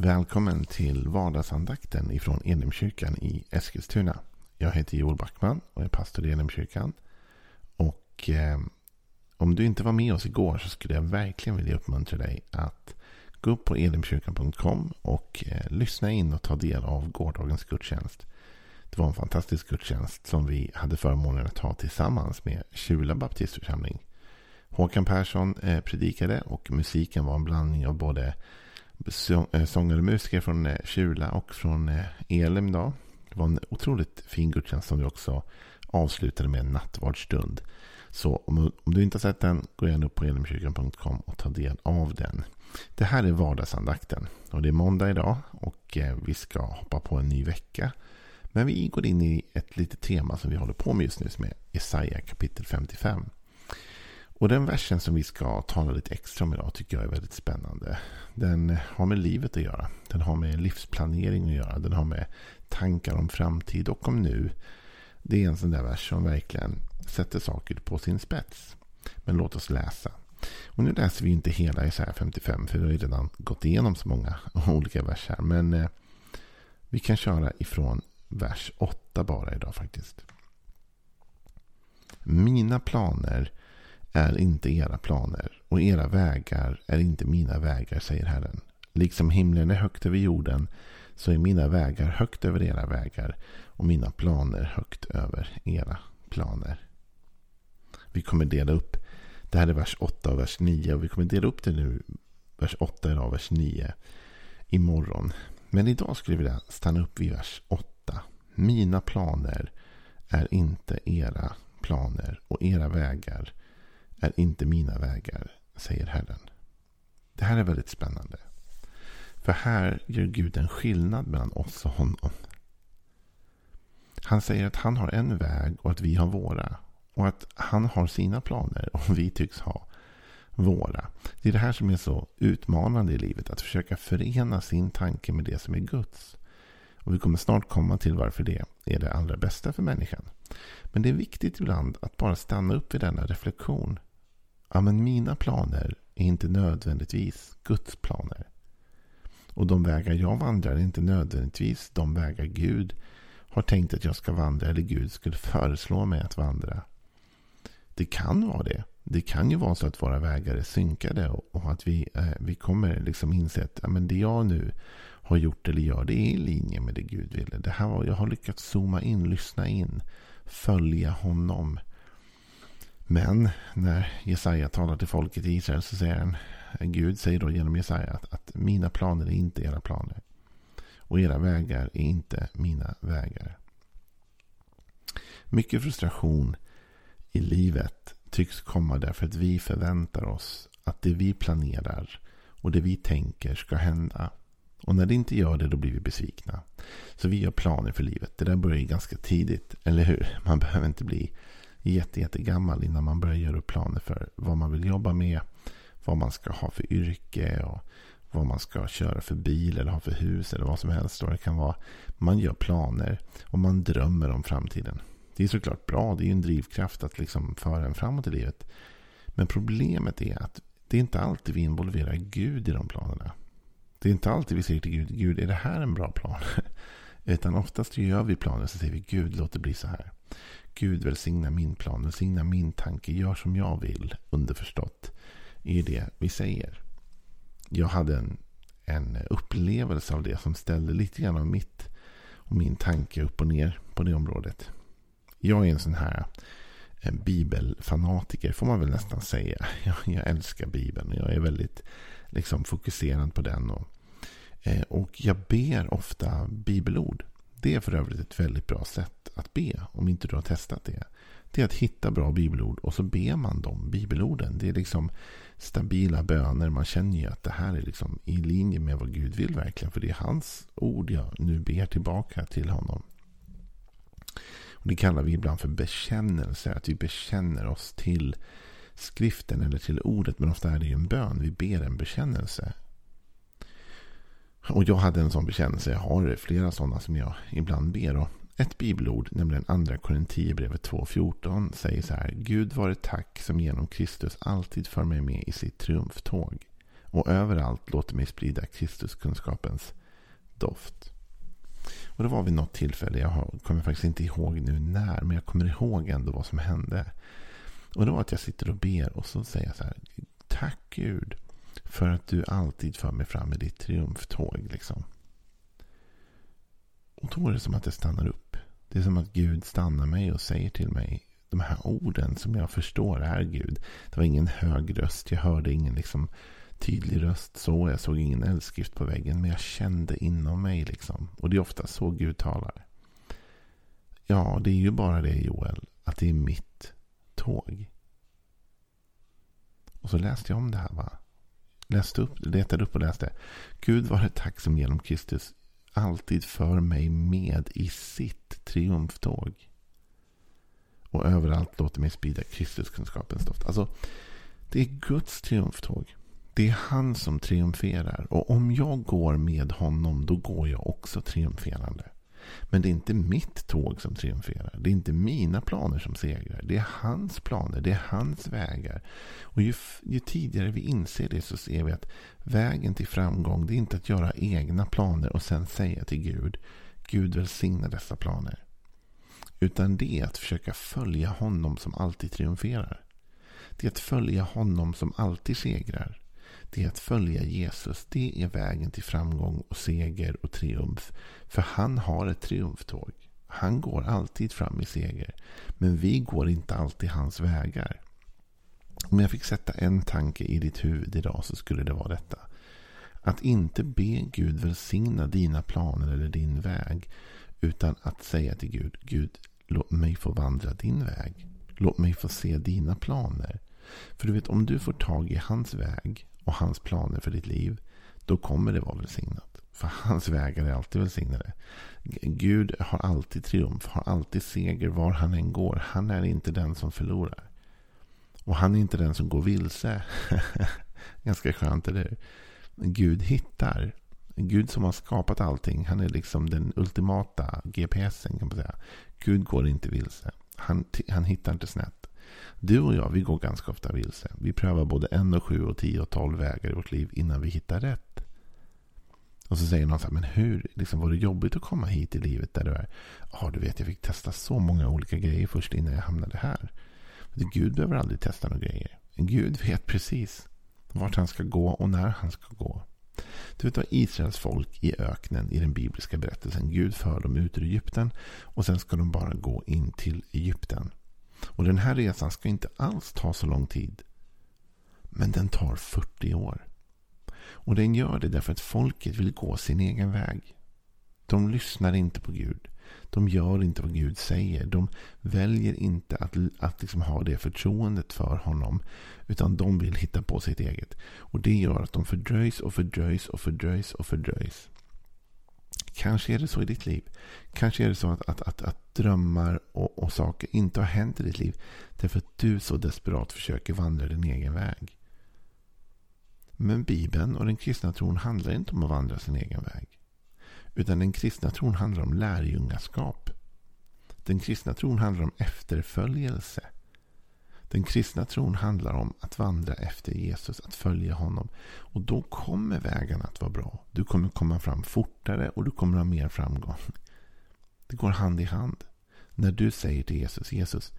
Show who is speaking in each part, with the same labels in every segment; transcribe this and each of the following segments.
Speaker 1: Välkommen till vardagsandakten ifrån Elimkyrkan i Eskilstuna. Jag heter Joel Backman och är pastor i Elimkyrkan. Och eh, om du inte var med oss igår så skulle jag verkligen vilja uppmuntra dig att gå upp på elimkyrkan.com och eh, lyssna in och ta del av gårdagens gudstjänst. Det var en fantastisk gudstjänst som vi hade förmånen att ha tillsammans med Kjula baptistförsamling. Håkan Persson eh, predikade och musiken var en blandning av både Eh, sångare och musiker från eh, Kjula och från eh, Elim. Då. Det var en otroligt fin gudstjänst som vi också avslutade med en nattvardsstund. Så om, om, du inte har sett den, gå gärna upp på elimkyrkan.com och ta del av den. Det här är vardagsandakten och det är måndag idag och vi ska hoppa på en ny vecka. Men vi går in i ett litet tema som vi håller på med just nu som är Jesaja kapitel 55. Och den versen som vi ska tala lite extra om idag tycker jag är väldigt spännande. Den har med livet att göra. Den har med livsplanering att göra. Den har med tankar om framtid och om nu. Det är en sån där vers som verkligen sätter saker på sin spets. Men låt oss läsa. Och nu läser vi inte hela Isaiah 55 för vi har ju redan gått igenom så många olika verser. Men eh, vi kan köra ifrån vers 8 bara idag faktiskt. Mina planer är inte era planer och era vägar är inte mina vägar, säger Herren. Liksom himlen är högt över jorden så är mina vägar högt över era vägar och mina planer högt över era planer. Vi kommer dela upp, det här är vers 8 och vers 9 och vi kommer dela upp det nu, vers 8 idag och vers 9 imorgon. Men idag skulle jag vilja stanna upp vid vers 8. Mina planer är inte era planer och era vägar är inte mina vägar, säger Herren. Det här är väldigt spännande. För här gör Gud en skillnad mellan oss och honom. Han säger att han har en väg och att vi har våra. Och att han har sina planer och vi tycks ha våra. Det är det här som är så utmanande i livet. Att försöka förena sin tanke med det som är Guds. Och vi kommer snart komma till varför det är det allra bästa för människan. Men det är viktigt ibland att bara stanna upp vid denna reflektion. Ja, men mina planer är inte nödvändigtvis Guds planer. Och de vägar jag vandrar är inte nödvändigtvis de vägar Gud har tänkt att jag ska vandra eller Gud skulle föreslå mig att vandra. Det kan vara det. Det kan ju vara så att våra vägar är synkade och att vi, eh, vi kommer liksom inse att ja, men det jag nu har gjort eller gör det är i linje med det Gud ville. Det här var, jag har lyckats zooma in, lyssna in, följa honom. Men när Jesaja talar till folket i Israel så säger han, Gud säger då genom Jesaja att, att mina planer är inte era planer. Och era vägar är inte mina vägar. Mycket frustration i livet tycks komma därför att vi förväntar oss att det vi planerar och det vi tänker ska hända. Och när det inte gör det då blir vi besvikna. Så vi gör planer för livet. Det där börjar ju ganska tidigt, eller hur? Man behöver inte bli jätte, jättegammal innan man börjar göra upp planer för vad man vill jobba med. Vad man ska ha för yrke och vad man ska köra för bil eller ha för hus eller vad som helst. det kan vara. Man gör planer och man drömmer om framtiden. Det är såklart bra, det är en drivkraft att liksom föra en framåt i livet. Men problemet är att det är inte alltid vi involverar Gud i de planerna. Det är inte alltid vi säger till Gud, Gud är det här en bra plan? Utan oftast gör vi planer så säger vi, Gud låt det bli så här. Gud välsigna min plan, välsigna min tanke, gör som jag vill, underförstått, är det vi säger. Jag hade en, en upplevelse av det som ställde lite grann av mitt och min tanke upp och ner på det området. Jag är en sån här en bibelfanatiker får man väl nästan säga. Jag, jag älskar bibeln och jag är väldigt liksom, fokuserad på den. Och, eh, och jag ber ofta bibelord. Det är för övrigt ett väldigt bra sätt att be, om inte du har testat det. Det är att hitta bra bibelord och så ber man de bibelorden. Det är liksom stabila böner. Man känner ju att det här är liksom i linje med vad Gud vill verkligen. För det är hans ord jag nu ber tillbaka till honom. Och det kallar vi ibland för bekännelse. Att vi bekänner oss till skriften eller till ordet. Men ofta är det ju en bön. Vi ber en bekännelse. Och jag hade en sån bekännelse. Jag har flera sådana som jag ibland ber. Och ett bibelord, nämligen andra Korinthierbrevet 2.14 säger så här. Gud vare tack som genom Kristus alltid för mig med i sitt triumftåg. Och överallt låter mig sprida Kristuskunskapens doft. Och det var vid något tillfälle, jag kommer faktiskt inte ihåg nu när, men jag kommer ihåg ändå vad som hände. Och det var att jag sitter och ber och så säger jag så här. Tack Gud för att du alltid för mig fram i ditt triumftåg. Liksom. Och då är det som att det stannar upp. Det är som att Gud stannar mig och säger till mig de här orden som jag förstår är Gud. Det var ingen hög röst. Jag hörde ingen liksom tydlig röst så. Jag såg ingen eldskrift på väggen. Men jag kände inom mig liksom. Och det är ofta så Gud talar. Ja, det är ju bara det Joel. Att det är mitt tåg. Och så läste jag om det här va. Läste upp, letade upp och läste. Gud var det tack som genom Kristus alltid för mig med i sitt triumftåg. Och överallt låter mig sprida Kristuskunskapens doft. Alltså, det är Guds triumftåg. Det är han som triumferar. Och om jag går med honom, då går jag också triumferande. Men det är inte mitt tåg som triumferar. Det är inte mina planer som segrar. Det är hans planer. Det är hans vägar. Och ju, ju, tidigare vi inser det så ser vi att vägen till framgång det är inte att göra egna planer och sen säga till Gud Gud välsigna dessa planer. Utan det är att försöka följa honom som alltid triumferar. Det är att följa honom som alltid segrar. Det är att följa Jesus. Det är vägen till framgång och seger och triumf. För han har ett triumftåg. Han går alltid fram i seger. Men vi går inte alltid hans vägar. Om jag fick sätta en tanke i ditt huvud idag så skulle det vara detta. Att inte be Gud välsigna dina planer eller din väg. Utan att säga till Gud, Gud låt mig få vandra din väg. Låt mig få se dina planer. För du vet, om du får tag i hans väg och hans planer för ditt liv. Då kommer det vara välsignat. För hans vägar är alltid välsignade. Gud har alltid triumf, har alltid seger var han än går. Han är inte den som förlorar. Och han är inte den som går vilse. Ganska skönt, eller hur? Gud hittar. Gud som har skapat allting. Han är liksom den ultimata GPSen kan man säga. Gud går inte vilse. Han, han hittar inte snett. Du och jag, vi går ganska ofta vilse. Vi prövar både en och sju och tio och tolv vägar i vårt liv innan vi hittar rätt. Och så säger någon så här, men hur liksom, var det jobbigt att komma hit i livet där du är? Ja, du vet, jag fick testa så många olika grejer först innan jag hamnade här. Men Gud behöver aldrig testa några grejer. Gud vet precis vart han ska gå och när han ska gå. Du vet vad Israels folk i öknen i den bibliska berättelsen. Gud för dem ut ur Egypten och sen ska de bara gå in till Egypten. Och den här resan ska inte alls ta så lång tid. Men den tar 40 år. Och den gör det därför att folket vill gå sin egen väg. De lyssnar inte på Gud. De gör inte vad Gud säger. De väljer inte att, att liksom ha det förtroendet för honom. Utan de vill hitta på sitt eget. Och det gör att de fördröjs och fördröjs och fördröjs och fördröjs. Kanske är det så i ditt liv. Kanske är det så att, att, att, att drömmar och, och, saker inte har hänt i ditt liv. Därför att du så desperat försöker vandra din egen väg. Men Bibeln och den kristna tron handlar inte om att vandra sin egen väg. Utan den kristna tron handlar om lärjungaskap. Den kristna tron handlar om efterföljelse. Den kristna tron handlar om att vandra efter Jesus, att följa honom. Och då kommer vägarna att vara bra. Du kommer komma fram fortare och du kommer ha mer framgång. Det går hand i hand. När du säger till Jesus, Jesus,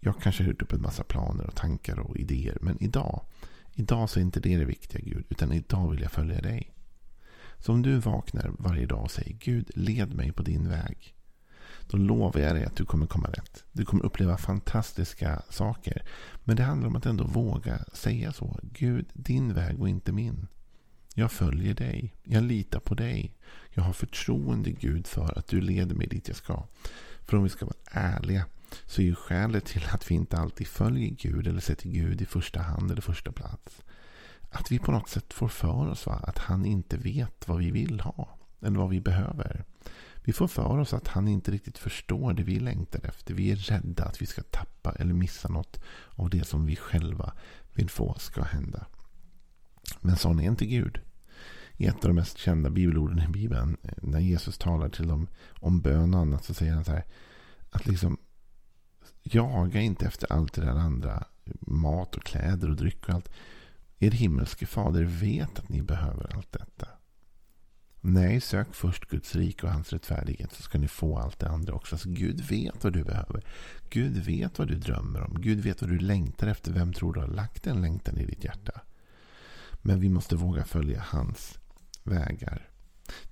Speaker 1: jag kanske har gjort upp en massa planer och tankar och idéer. Men idag, idag så är inte det det viktiga Gud. Utan idag vill jag följa dig. Så om du vaknar varje dag och säger Gud, led mig på din väg. Då lovar jag dig att du kommer komma rätt. Du kommer uppleva fantastiska saker. Men det handlar om att ändå våga säga så. Gud, din väg och inte min. Jag följer dig. Jag litar på dig. Jag har förtroende Gud för att du leder mig dit jag ska. För om vi ska vara ärliga så är ju skälet till att vi inte alltid följer Gud eller sätter Gud i första hand eller första plats. Att vi på något sätt får för oss va? att han inte vet vad vi vill ha. Eller vad vi behöver. Vi får för oss att han inte riktigt förstår det vi längtar efter. Vi är rädda att vi ska tappa eller missa något av det som vi själva vill få ska hända. Men sån är inte Gud. I ett av de mest kända bibelorden i Bibeln, eh, när Jesus talar till dem om bön och annat, så säger han så här. Att liksom jaga inte efter allt det där andra. Mat och kläder och dryck och allt. Er himmelske fader vet att ni behöver allt detta. Nej, sök först Guds rike och hans rättfärdighet så ska ni få allt det andra också. Alltså, Gud vet vad du behöver. Gud vet vad du drömmer om. Gud vet vad du längtar efter. Vem tror du har lagt den längtan i ditt hjärta? Men vi måste våga följa hans vägar.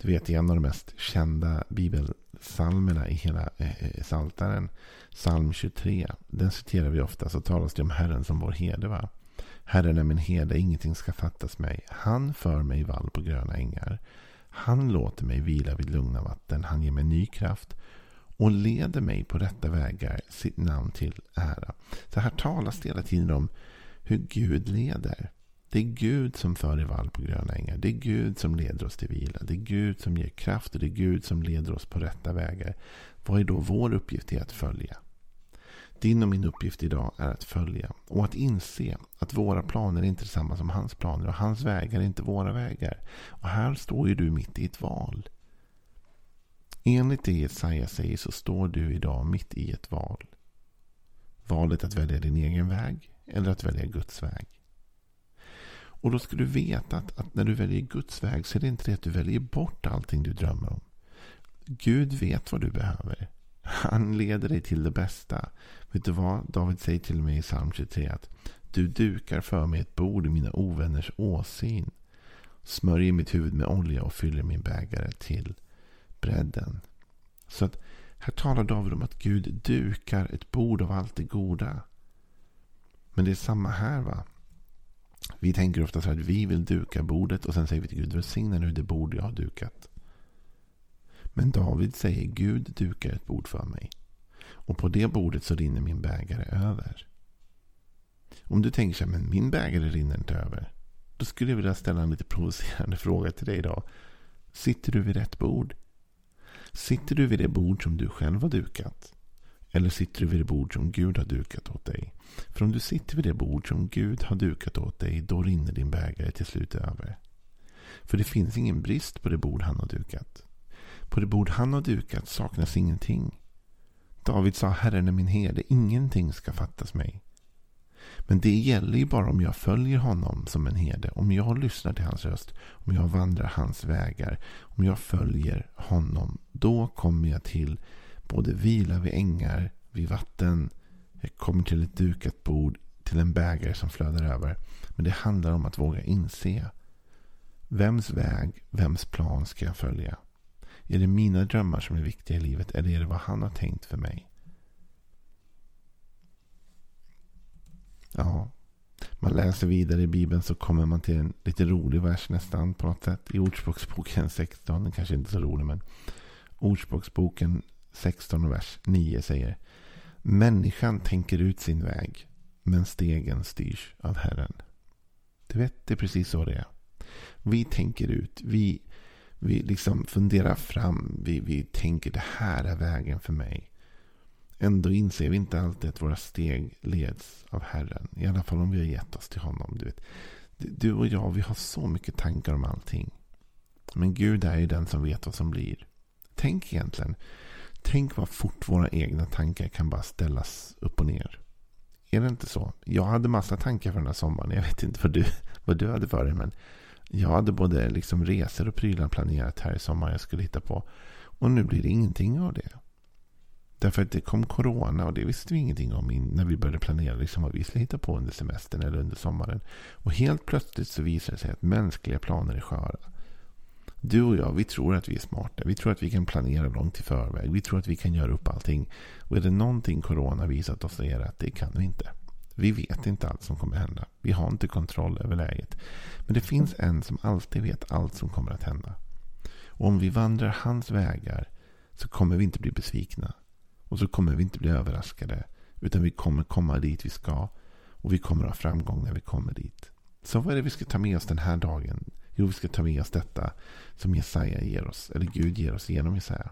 Speaker 1: Du vet, i en av de mest kända bibelsalmerna i hela eh, eh Saltaren, psalm 23. Den citerar vi ofta, så talas det om Herren som vår herde. Va? Herren är min herde, ingenting ska fattas mig. Han för mig i vall på gröna ängar. Han låter mig vila vid lugna vatten. Han ger mig ny kraft och leder mig på rätta vägar, sitt namn till ära. Så här talas det hela tiden om hur Gud leder. Det är Gud som för i vall på gröna ängar. Det är Gud som leder oss till vila. Det är Gud som ger kraft och det är Gud som leder oss på rätta vägar. Vad är då vår uppgift i att följa? Din och min uppgift idag är att följa och att inse att våra planer är inte samma som hans planer och hans vägar är inte våra vägar. Och här står ju du mitt i ett val. Enligt det Jesaja säger så står du idag mitt i ett val. Valet att välja din egen väg eller att välja Guds väg. Och då ska du veta att, att, när du väljer Guds väg så är det inte det att du väljer bort allting du drömmer om. Gud vet vad du behöver. Han leder dig till det bästa. Vet du vad? David säger till mig i psalm 23 att du dukar för mig ett bord i mina ovänners åsyn. Smörjer mitt huvud med olja och fyller min bägare till bredden. Så att här talar David om att Gud dukar ett bord av allt det goda. Men det är samma här va. Vi tänker ofta så att vi vill duka bordet och sen säger vi till Gud välsigna nu det bord jag har dukat. Men David säger Gud dukar ett bord för mig. Och på det bordet så rinner min bägare över. Om du tänker så här, men min bägare rinner inte över. Då skulle jag vilja ställa en lite provocerande fråga till dig idag. Sitter du vid rätt bord? Sitter du vid det bord som du själv har dukat? Eller sitter du vid det bord som Gud har dukat åt dig? För om du sitter vid det bord som Gud har dukat åt dig, då rinner din bägare till slut över. För det finns ingen brist på det bord han har dukat. På det bord han har dukat saknas ingenting. David sa, Herren är min herde, ingenting ska fattas mig. Men det gäller ju bara om jag följer honom som en herde. Om jag lyssnar till hans röst. Om jag vandrar hans vägar. Om jag följer honom. Då kommer jag till både vila vid ängar, vid vatten. Jag kommer till ett dukat bord. Till en bägare som flödar över. Men det handlar om att våga inse. Vems väg, vems plan ska jag följa? Är det mina drömmar som är viktiga i livet eller är det vad han har tänkt för mig? Ja, man läser vidare i Bibeln så kommer man till en lite rolig vers nästan på något sätt. I Ordspråksboken 16, den kanske inte är så rolig men Ordspråksboken 16 vers 9 säger Människan tänker ut sin väg men stegen styrs av Herren. Du vet, det är precis så det är. Vi tänker ut, vi vi liksom funderar fram. Vi, vi tänker det här är vägen för mig. Ändå inser vi inte alltid att våra steg leds av Herren. I alla fall om vi har gett oss till honom. Du, vet. du och jag, vi har så mycket tankar om allting. Men Gud är ju den som vet vad som blir. Tänk egentligen. Tänk vad fort våra egna tankar kan bara ställas upp och ner. Är det inte så? Jag hade massa tankar för den här sommaren. Jag vet inte vad du, vad du hade för dig. Men jag hade både liksom resor och prylar planerat här i sommar jag skulle hitta på. Och nu blir det ingenting av det. Därför att det kom corona och det visste vi ingenting om när vi började planera liksom vad vi skulle hitta på under semestern eller under sommaren. Och helt plötsligt så visar det sig att mänskliga planer är sköra. Du och jag, vi tror att vi är smarta. Vi tror att vi kan planera långt i förväg. Vi tror att vi kan göra upp allting. Och är det någonting corona visat oss är det att det kan vi inte. Vi vet inte allt som kommer hända. Vi har inte kontroll över läget. Men det finns en som alltid vet allt som kommer att hända. Och om vi vandrar hans vägar så kommer vi inte bli besvikna. Och så kommer vi inte bli överraskade. Utan vi kommer komma dit vi ska. Och vi kommer ha framgång när vi kommer dit. Så vad är det vi ska ta med oss den här dagen? Jo, vi ska ta med oss detta som Jesaja ger oss. Eller Gud ger oss genom Jesaja.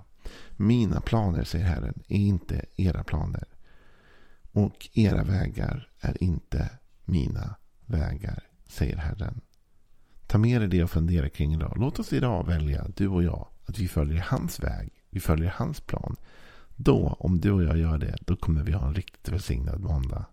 Speaker 1: Mina planer, säger Herren, är inte era planer. Och era vägar är inte mina vägar, säger Herren. Ta med dig det och fundera kring idag. Låt oss idag välja, du och jag, att vi följer hans väg. Vi följer hans plan. Då, om du och jag gör det, då kommer vi ha en riktigt välsignad måndag.